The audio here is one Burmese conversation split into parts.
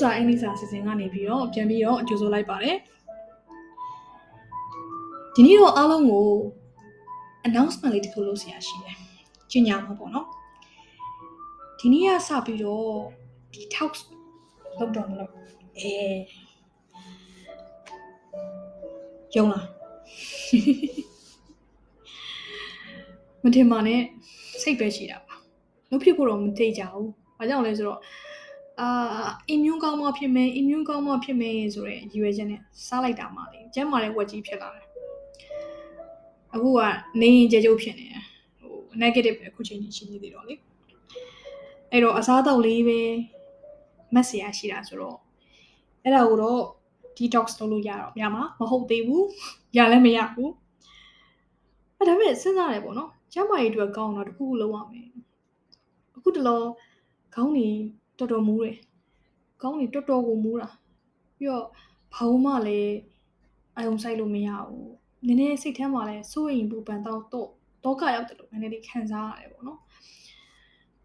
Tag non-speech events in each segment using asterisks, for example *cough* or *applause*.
စာအင်္ဂလိပ်စာစီစဉ်ကနေပြီးတော့ပြန်ပြီးတော့အကျိုးဆိုလိုက်ပါတယ်ဒီနေ့တော့အားလုံးကို announcement လေးတစ်ခုလုပ်ဆရာရှိတယ်ညညာမှာပေါ့နော်ဒီနေ့ကစပြီးတော့ဒီ talk လုပ်တော့မလို့အဲယုံလားမထင်ပါနဲ့စိတ်ပဲရှိတာပါလုပ်ဖြစ်ဖို့တော့မသိကြဘူး။ဘာကြောင့်လဲဆိုတော့ အာ immune ကောင်းမှဖြစ်မယ် immune ကောင်းမှဖြစ်မယ်ဆိုတဲ့ရည်ရွယ်ချက်နဲ့စားလိုက်တာမှလေကျန်းမာတဲ့ဝက်ကြီးဖြစ်လာတယ်။အခုကနေရင်ကြကြုတ်ဖြစ်နေတယ်။ဟို negative ပဲအခုချိန်ကြီးရှိနေသေးတော့လေ။အဲ့တော့အစားအသောက်လေးပဲမက်ဆီယာရှိတာဆိုတော့အဲ့ဒါကိုတော့ detox လုပ်လို့ရတော့ညမှာမဟုတ်သေးဘူး။ရလည်းမရဘူး။အဲ့ဒါပေမဲ့စဉ်းစားတယ်ပေါ့နော်။ကျန်းမာရေးအတွက်ကောင်းတော့တခုခုလုပ်ရမယ်။အခုတလောခေါင်းကြီး တော်တော်မူးတယ်ခေါင်းကြီးတော်တော်ကိုမူးတာပြီးတော့ဘာမှလည်းအယုံဆိုင်လို့မရဘူးနည်းနည်းစိတ်ထဲမှာလည်းစိုးရိမ်ပူပန်တော့တော့တောကရောက်တယ်လို့နည်းနည်းလေးခံစားရတယ်ပေါ့နော်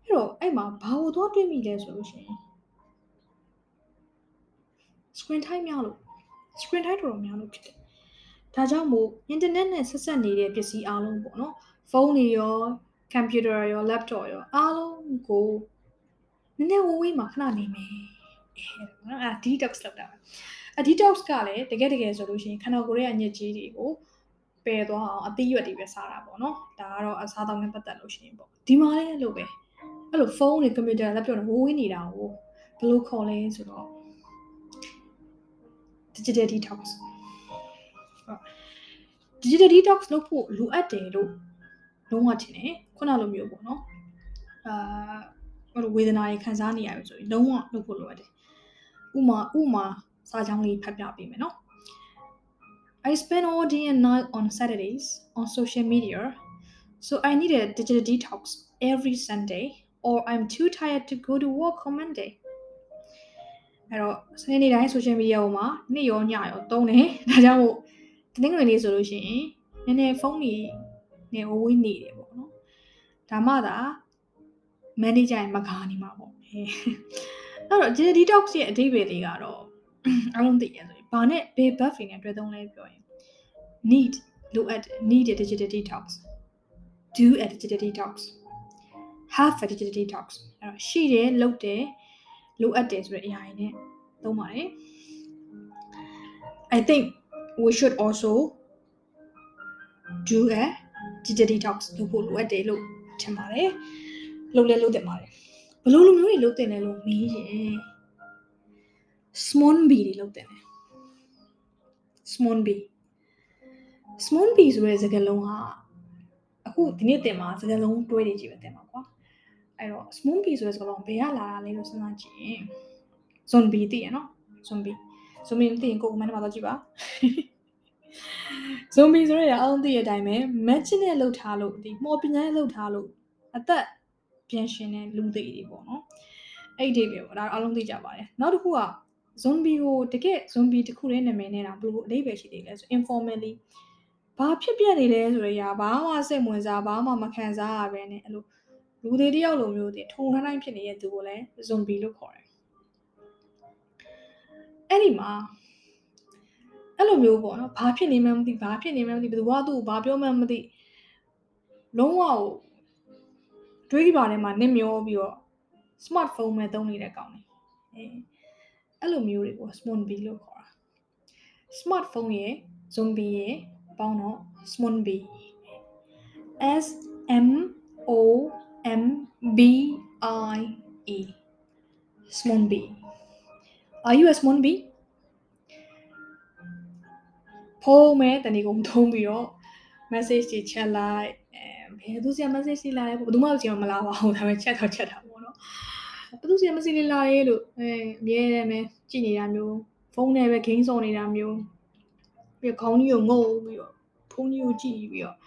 အဲ့တော့အဲ့မှာဘာလို့တော့တွေးမိလဲဆိုလို့ရှိရင် screen time များလို့ screen time တော်တော်များလို့ဖြစ်တယ်ဒါကြောင့်မို့ internet နဲ့ဆက်ဆက်နေတဲ့ပစ္စည်းအားလုံးပေါ့နော်ဖုန်းတွေရော computer ရော laptop ရောအားလုံးကို နည်းနည်းဝေးဝေးမှာခဏနေမယ်အဲနော်အဲ detox လောက်တာအ detox ကလည်းတကယ်တကယ်ဆိုလို့ရှိရင်ခန္ဓာကိုယ်ရဲ့အညစ်အကြေးတွေကိုပယ်သွားအောင်အသီးရွက်တွေပဲစားတာပေါ့နော်ဒါကတော့အစားအသောက်နဲ့ပတ်သက်လို့ရှိရင်ပေါ့ဒီမှာလည်းလို့ပဲအဲ့လိုဖုန်းတွေ computer laptop တွေဝေးဝေးနေတာကိုဘယ်လိုခေါ်လဲဆိုတော့ digital detox ဟုတ် digital detox လုပ်ဖို့လိုအပ်တယ်လို့လုံးဝထင်တယ်ခုနလိုမျိုးပေါ့နော်အာ ဟိုဝေဒနာတွေခံစားနေရပြီဆိုရင်လုံးဝလုပ်ဖို့လိုအပ်တယ်ဥမာဥမာစာကြောင်းလေးဖတ်ပြပေးမယ်နော် I spend all day and night on Saturdays on social media so I need a digital detox every Sunday or I'm too tired to go to work on Monday အဲ့တော့စနေနေ့တိုင်း social media ပေါ်မှာနေ့ရောညရောတုံးတယ်ဒါကြောင့်မို့တနင်္ဂနွေနေ့ဆိုလို့ရှိရင်နည်းနည်းဖုန်းကြီးနဲ့ဝေးနေတယ်ပေါ့နော်ဒါမှသာ manager မကားနေမှာပေါ့အဲ့တော့ digital detox ရဲ့အဓိပ္ပာယ်တွေကတော့အားလုံးသိရဆိုရင်ဘာနဲ့ဘယ် buff တွေနဲ့တွဲသုံးလဲပြောရင် need လိုအပ် need a digital detox do a digital detox have a digital detox အဲ့တော့ရှိတယ်လုပ်တယ်လိုအပ်တယ်ဆိုတဲ့အရာတွေနဲ့သုံးပါတယ် I think we should also do a digital detox လုပ်ဖို့လိုအပ်တယ်လို့ထင်ပါတယ် လုပ်လဲလုပ်တယ်ပါတယ်ဘလို့လိုမျိုးတွေလုပ်တင်လဲလို့မေးရင် small b တွေလုပ်တင်တယ် small b small b ဆိုတဲ့စကားလုံးကအခုဒီနေ့တင်မှာစကားလုံးတွဲနေကြည့်ပဲတင်ပါကွာအဲ့တော့ small b ဆိုတဲ့စကားလုံးဘယ်ကလာတာလဲလို့စဉ်းစားကြည့်ရင် zombie သိရနော် zombie zombie သိရင်ကိုယ်ကမနဲ့မှာတော့ကြည့်ပါ zombie ဆိုရအောင်သိတဲ့အတိုင်းပဲ match နဲ့လှုပ်ထားလို့ဒီမော်ပညာနဲ့လှုပ်ထားလို့အသက် ပြန်ရှင်တဲ့လူတွေတွေပေါ့နော်အဲ့ဒီပဲပေါ့ဒါအားလုံးသိကြပါတယ်နောက်တစ်ခုက zombie ကိုတကယ် zombie တစ်ခုလေးနာမည်နဲ့တော့ဘယ်လိုအဓိပ္ပာယ်ရှိသေးလဲဆို informally ဘာဖြစ်ပြနေလဲဆိုတော့ရာဘာမှစိတ်ဝင်စားဘာမှမခံစားရပဲနဲ့အဲ့လိုလူတွေတယောက်လိုမျိုးတွေထုံထမ်းတိုင်းဖြစ်နေတဲ့သူကိုလည်း zombie လို့ခေါ်တယ်အဲ့ဒီမှာအဲ့လိုမျိုးပေါ့နော်ဘာဖြစ်နေမှန်းမသိဘာဖြစ်နေမှန်းမသိဘယ်သူကသူ့ကိုဘာပြောမှန်းမသိလုံးဝ တွေးကြပါထဲမှာနစ်မျောပြီးတော့ smartphone နဲ့သုံးနေတဲ့ကောင်တွေအဲအဲ့လိုမျိုးတွေကို zombie လို့ခေါ်တာ smartphone ရဲ့ zombie ရဲ့ပေါင်းတော့ zombie S M O M B I E zombie Are you a zombie ဖုံးမဲ့တဏီကုံထုံးပြီးတော့ message တွေချက်လိုက်အဲဘယ်သူစီ message တွေလာလဲဘယ်သူမှစီမလာပါဘူးဒါပေမဲ့ချက်တော့ချက်တာပေါ့နော်ဘယ်သူစီ message တွေလာရဲလို့အဲအမြဲတမ်းပဲကြည့်နေတာမျိုးဖုန်းနဲ့ပဲ game ဆော်နေတာမျိုးပြီးခေါင်းကြီးကိုငုံပြီးတော့ဖုန်းကြီးကိုကြည့်ပြီးတော့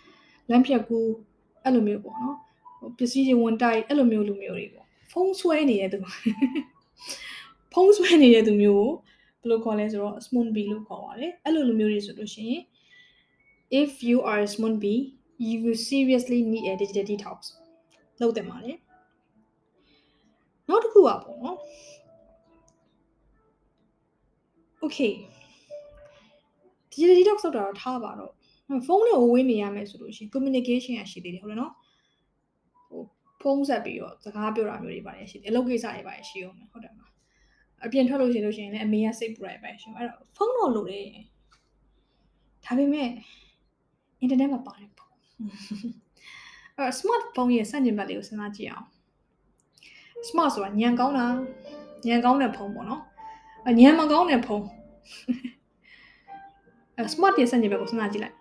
လမ်းဖြတ်ကူအဲ့လိုမျိုးပေါ့နော်ပစ္စည်းတွေဝင်တိုက်အဲ့လိုမျိုးလူမျိုးတွေပေါ့ဖုန်းဆွဲနေတဲ့သူဖုန်းဆွဲနေတဲ့သူမျိုးကိုဘယ်လိုခေါ်လဲဆိုတော့ small b လို့ခေါ်ပါတယ်အဲ့လိုလူမျိုးတွေဆိုလို့ရှိရင် if you are a small b you will seriously need a digital detox လုပ်တယ်ပါလေနောက်တစ်ခုอ่ะပေါ့နော် okay digital detox လောက်တာတော့ထားပါတော့ဖုန်းနဲ့ဝေးနေရမယ်ဆိုလို့ရှိရင် communication ရရှိသေးတယ်ဟုတ်တယ်နော်ဟိုဖုန်းဆက်ပြီးတော့စကားပြောတာမျိုးတွေပါတယ်ရှိတယ်အလုပ်ကိစ္စတွေပါတယ်ရှိအောင်မယ်ဟုတ်တယ်မလားအပြင်ထွက်လို့ရှိရင်လို့ရှိရင်လည်းအမေကစိတ်ပူရတယ်ပဲရှိအဲ့တော့ဖုန်းတော့လိုတယ်ဒါပေမဲ့ internet မှာပါတယ်ပေါ့အဲ့ smart phone ရဲ့စန့်ကျင်ဘက်လေးကိုစဉ်းစားကြည့်အောင် smart ဆိုတာညံကောင်းတာညံကောင်းတဲ့ဖုန်းပေါ့နော်အညံမကောင်းတဲ့ဖုန်းအဲ smart ရဲ့စန့်ကျင်ဘက်ကိုစဉ်းစားကြည့်လိုက်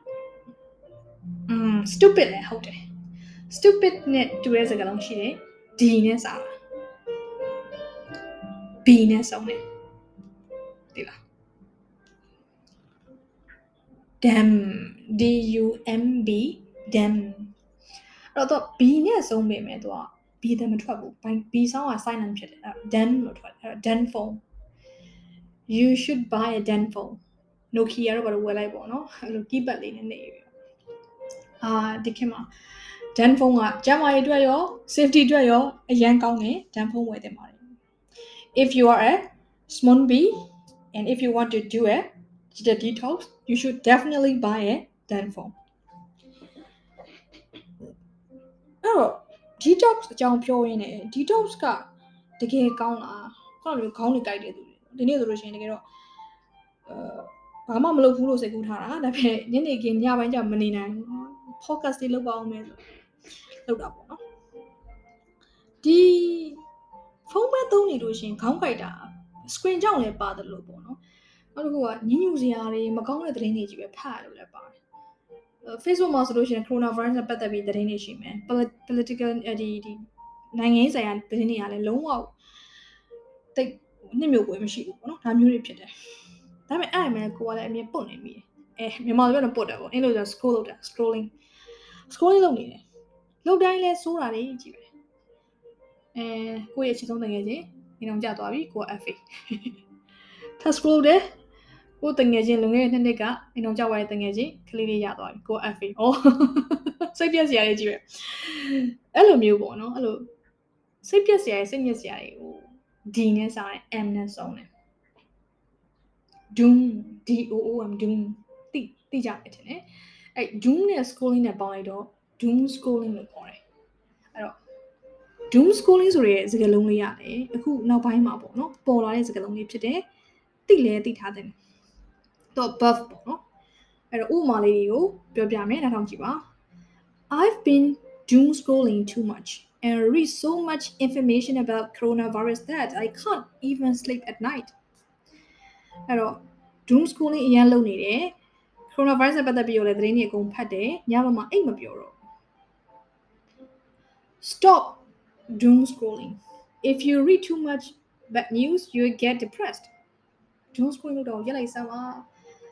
อืม stupid လည်းဟုတ်တယ် stupid နဲ့တူတဲ့စကားလုံးရှိတယ် d နဲ့စာတာ b နဲ့ဆုံးတယ်ဒီလား dam d u m b dam အဲ့တော့ b နဲ့ဆုံးပေမဲ့သူက b တဲ့မထွက်ဘူး b ဆောင်းက silent ဖြစ်တယ်အဲ့ dam လို့ထွက်အဲ့ dam phone you should buy a dam phone Nokia တော့ဘာလို့ဝယ်လိုက်ပေါ့နော်အဲ့လို keypad လေးနဲ့နေပြီအာဒီခေတ်မှာ dam phone ကကျန်းမာရေးအတွက်ရော safety အတွက်ရောအရန်ကောင်းတယ် dam phone ဝယ်တင်ပါတယ် if you are a small bee and if you want to do a digital detox you should definitely buy a dam phone အဲ့တော့ detox အကြောင်းပြောရင်းနဲ့ detox ကတကယ်ကောင်းလားခုနကမျိုးခေါင်းတွေကြိုက်တဲ့သူတွေဒီနေ့ဆိုလို့ရှိရင်တကယ်တော့အဲဘာမှမလုပ်ဘူးလို့စိတ်ကူးထားတာဒါပေမဲ့ညနေခင်းညပိုင်းကျမနေနိုင်ဘူး podcast တွေလုပ်ပါအောင်မယ်ဆိုလုပ်တာပေါ့နော်ဒီဖုန်းပဲသုံးနေလို့ရှိရင်ခေါင်းကြိုက်တာ screen ကြောင့်လည်းပါတယ်လို့ပေါ့နော် နောက်တစ်ခုကညဉ့်ညူစရာတွေမကောင်းတဲ့သတင်းတွေကြီးပဲဖတ်ရလို့လည်းပါတယ် Facebook မှာဆိုလို့ရှိရင် coronavirus နဲ့ပတ်သက်ပြီးသတင်းတွေရှိမယ် political ဒီဒီနိုင်ငံရေးဆိုင်ရာသတင်းတွေကလည်းလုံးဝတိတ်နှစ်မျိုးပွဲမရှိဘူးပေါ့နော်ဒါမျိုးတွေဖြစ်တယ်ဒါပေမဲ့အဲ့အမှန်ကိုကလည်းအမြင်ပုတ်နေမိတယ်အဲမြန်မာလိုပြောရင်ပုတ်တယ်ပေါ့အဲ့လိုဆို scroll လုပ်တာ scrolling scrolling လုပ်နေတယ်လုပ်တိုင်းလဲစိုးတာတွေကြီးပဲအဲကိုယ့်ရဲ့ချစ်ဆုံးတကယ်ချင်းဒီအောင်ကြသွားပြီကိုက FA ထ scroll တယ် ကိုတငယ်ချင်းလုံခဲ့တဲ့နှစ်နှစ်ကအိမ်တော်ကြောက်ရတဲ့တငယ်ချင်းကလေးလေးရသွားပြီကို FA ဩစိတ်ပြက်စရာတွေကြီးပဲအဲ့လိုမျိုးပေါ့နော်အဲ့လိုစိတ်ပြက်စရာတွေစိတ်ညစ်စရာတွေဟို D နဲ့စားတယ် M နဲ့ဆုံးတယ် doom d o o m doom တိတိကြတယ်ထင်တယ်အဲ့ doom နဲ့ schooling နဲ့ပေါင်းလိုက်တော့ doom schooling လို့ခေါ်တယ်အဲ့တော့ doom schooling ဆိုတဲ့စကားလုံးလေးရတယ်အခုနောက်ပိုင်းမှာပေါ့နော်ပေါ်လာတဲ့စကားလုံးလေးဖြစ်တယ်တိလဲတိထားတယ် တော့ buff ပေါ့နော်အဲ့တော့ဥပမာလေးတွေကိုပြောပြမယ်နောက်ထောင်ကြည့်ပါ I've been doom scrolling too much and read so much information about coronavirus that I can't even sleep at night အဲ့တော့ doom scrolling အရင်လုပ်နေတယ် coronavirus နဲ့ပတ်သက်ပြီးတော့လည်းသတင်းတွေအကုန်ဖတ်တယ်ညဘက်မှာအိတ်မပြောတော့ stop doom scrolling if you read too much bad news you will get depressed doom scrolling လို့တော့ရက်လိုက်စမ်းပါ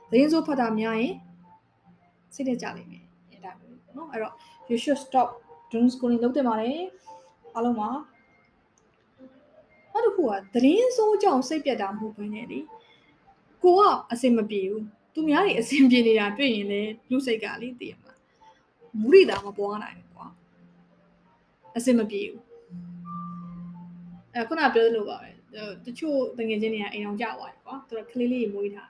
သတင်းစိုးဖတ်တာများရင်စိတ်ထဲကြလိမ့်မယ်အဲ့ဒါမျိုးပေါ့နော်အဲ့တော့ you should stop doom scrolling လုပ်တင်ပါတယ်အားလုံးပါနောက်တစ်ခုကသတင်းစိုးကြောင့်စိတ်ပြတ်တာမဟုတ်ဘဲနဲ့လေကိုကအဆင်မပြေဘူးသူများတွေအဆင်ပြေနေတာတွေ့ရင်လည်းလူစိတ်ကလေသိရမှာမူရိတာမပွားနိုင်ဘူးကွာအဆင်မပြေဘူးအဲခုနပြောသလိုပါပဲတချို့တငယ်ချင်းတွေကအိမ်အောင်ကြသွားတယ်ကွာသူကကလေးလေးမွေးထား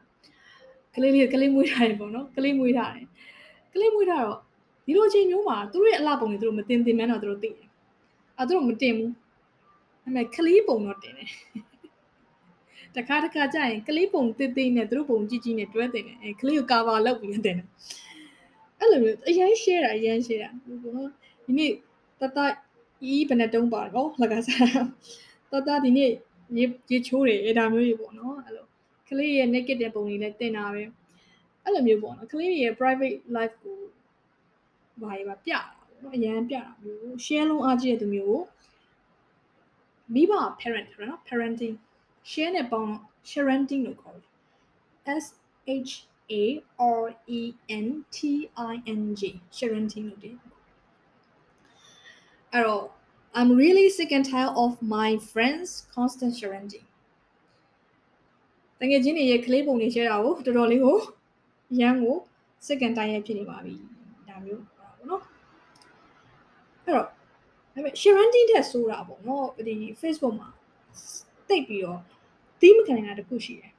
ကလေးလေးကလေးမွေးထားတယ်ပေါ့နော်ကလေးမွေးထားတယ်ကလေးမွေးထားတော့ဒီလိုအချိန်မျိုးမှာသူတို့ရဲ့အလှပုံတွေသူတို့မတင်တင်မှန်းတော့သူတို့သိတယ်အဲသူတို့မတင်ဘူးဒါပေမဲ့ကလေးပုံတော့တင်တယ်တခါတခါကျရင်ကလေးပုံတစ်သိနဲ့သူတို့ပုံကြီးကြီးနဲ့တွဲတင်တယ်အဲကလေးကိုကာဗာလုပ်ပြီးတင်တယ်အဲ့လိုမျိုးအရင် share တာအရင် share တာဟိုဒီနေ့တတဤဘယ်နဲ့တုံးပါတော့လကစားတတဒီနေ့ရေရေချိုးတယ်အဲဒါမျိုးတွေပေါ့နော်အဲ့လို ကလေးရဲ့ naked တဲ့ပုံတွေလည်းတင်တာပဲအဲ့လိုမျိုးပေါ့နော်ကလေးရဲ့ private life ကိုဘာရပါပြတာပေါ့နော်အရန်ပြတာမျိုး share လုံးအားကြီးတဲ့သူမျိုးကိုမိဘ parent နော် parenting share နဲ့ပေါင်းတော့ sharenting လို့ခေါ်တယ် S H A R E N T I N G sharenting လို့တယ်အဲ့တော့ I'm really sick and tired of my friends constant sharenting တကယ်ချင်းတွေရဲ့ကလေးပုံတွေ share တာကိုတော်တော်လေးကိုရန်ကို sick and tired ဖြစ်နေပါပြီဒါမျိုးပေါ့နော်အဲ့တော့ဒါပေမဲ့ sharing တက်ဆိုတာပေါ့နော်ဒီ Facebook မှာတိတ်ပြီးတော့သီးမခံနိုင်တာတခုရှိတယ်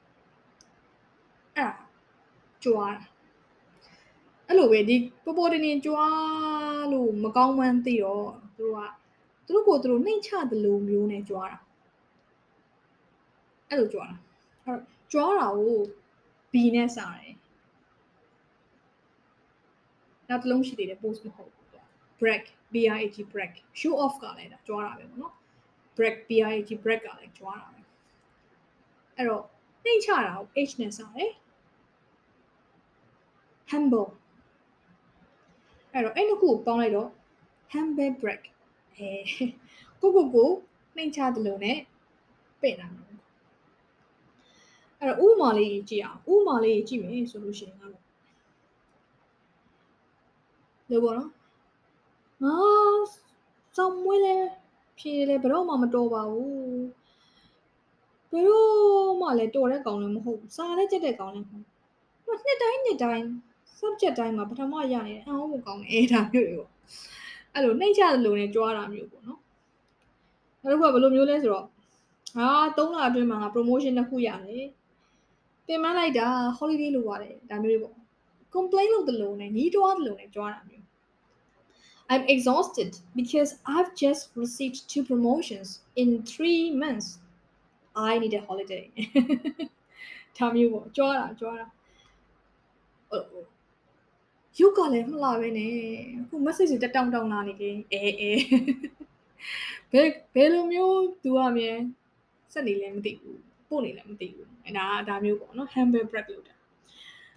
အဲ့ဒါကြွားတာအဲ့လိုပဲဒီပေါ်ပေါ်တင်တင်ကြွားလို့မကောင်းမှန်းသိတော့သူတို့ကသူတို့ကိုသူတို့နှိမ့်ချတယ်လို့မျိုးနဲ့ကြွားတာအဲ့လိုကြွားတာအဲ့ ကြွားတာကို B နဲ့စားတယ်နောက်တစ်လုံးရှိသေးတယ် post မဟုတ်ဘူး break brag break show off ကလည်းဒါကြွားတာပဲပေါ့နော် break brag break ကလည်းကြွားတာပဲအဲ့တော့နှိမ့်ချတာကို h နဲ့စားတယ် humble အဲ့တော့အဲ့နှစ်ခုကိုပေါင်းလိုက်တော့ humble break အဲကိုကိုကိုနှိမ့်ချတယ်လို့ ਨੇ ပြင်တာ အဲ့တော့ဥပမာလေးကြည့်အောင်ဥပမာလေးကြည့်မယ်ဆိုလို့ရှိရင်ကတော့လို့ပေါ့နော်ငါစောင်းမွေးလဲဖြေလဲဘယ်တော့မှမတော်ပါဘူးဘယ်တော့မှလည်းတော်တဲ့ကောင်လည်းမဟုတ်ဘူးစာလည်းကြက်တဲ့ကောင်လည်းမဟုတ်ဘူးနှစ်တိုင်းနှစ်တိုင်း subject တိုင်းမှာပထမရနေတယ်အဟောမကောင်းအဲဒါမျိုးတွေပေါ့အဲ့လိုနှိမ့်ချတယ်လို့လည်းကြွားတာမျိုးပေါ့နော်နောက်တစ်ခုကဘယ်လိုမျိုးလဲဆိုတော့ဟာ3လအတွင်းမှာငါ promotion တစ်ခုရတယ် တင်မလိုက်တာ holiday လို့ပါတယ်ဒါမျိုးတွေပေါ့ complain လုပ်တယ်လို့နဲ့ညီးတွားတယ်လို့နဲ့ကြွားတာမျိုး I'm exhausted because I've just received two promotions in 3 months I need a holiday *laughs* ဒါမျိုးပေါ့ကြွားတာကြွားတာရုပ်ကလည်းမလာပဲနဲ့အခု message တွေတက်တောင်းတောင်းလာနေလေအဲအဲဘယ်ဘယ်လိုမျိုး*laughs* သူကမြဲစက်နေလဲမသိဘူး ပို့နေလည်းမသိဘူးအဲဒါဒါမျိုးပေါ့နော် humble break လို့တာ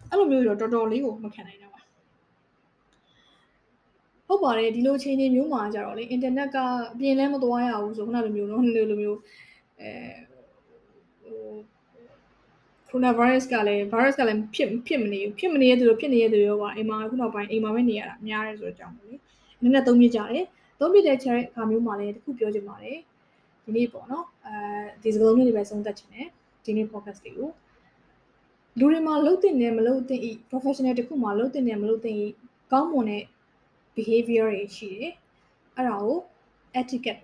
အဲ့လိုမျိုးတော့တော်တော်လေးကိုမခံနိုင်တော့ပါဟုတ်ပါတယ်ဒီလိုချိန်ချင်းမျိုးမှာကြတော့လေအင်တာနက်ကအပြင်လဲမသွားရဘူးဆိုခုနလိုမျိုးနော်လိုလိုမျိုးအဲဟို coronavirus ကလည်း virus ကလည်းဖြစ်ဖြစ်မနေဘူးဖြစ်မနေတဲ့သူတို့ဖြစ်နေတဲ့သူရောပါအိမ်မှာခုနောက်ပိုင်းအိမ်မှာပဲနေရတာများတယ်ဆိုတော့ကြောင့်လေနည်းနည်းသုံးပြကြတယ်သုံးပြတဲ့ chat အခါမျိုးမှာလည်းတခုပြောချင်ပါတယ် ဒီနေ့ပေါ့နော်အဲဒီစကားလုံးလေးတွေပဲဆုံးသက်ချင်တယ်ဒီနေ့ podcast လေးကိုလူတွေမှာလှုပ်တင်တယ်မလှုပ်တင်ဤ professional တခုမှာလှုပ်တင်တယ်မလှုပ်တင်ဤကောင်းမွန်တဲ့ behavior တွေရှိတယ်အဲ့ဒါကို etiquette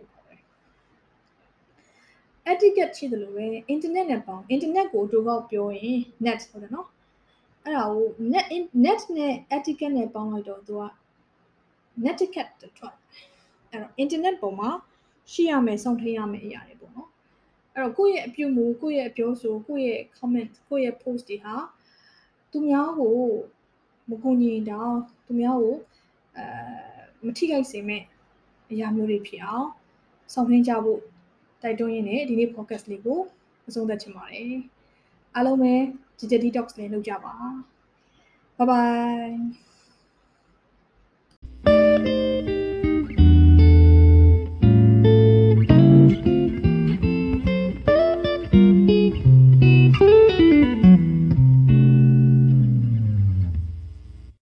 etiquette ရှိတယ်လို့ပဲ internet နဲ့ပေါင်း internet ကိုတို့ကောက်ပြောရင် net ဟုတ်တယ်နော်အဲ့ဒါကို net net နဲ့ etiquette နဲ့ပေါင်းလိုက်တော့သူက netiquette ထွက်အဲ့တော့ internet ပေါ်မှာ ရှိရမယ်စောင့်ထိန်ရမယ်အရာတွေပေါ့နော်အဲ့တော့ကိုယ့်ရဲ့အပြုမူကိုယ့်ရဲ့အပြောဆိုကိုယ့်ရဲ့ comment ကိုယ့်ရဲ့ post တွေဟာသူများကိုမကူညီတော့သူများကိုအဲမထိခိုက်စေမဲ့အရာမျိုးတွေဖြစ်အောင်စောင့်ထိန်ကြဖို့တိုက်တွန်းရင်းနဲ့ဒီနေ့ podcast လေးကိုအဆုံးသတ်ချင်ပါတယ်အားလုံးပဲ digital detox လေးလုပ်ကြပါ bye bye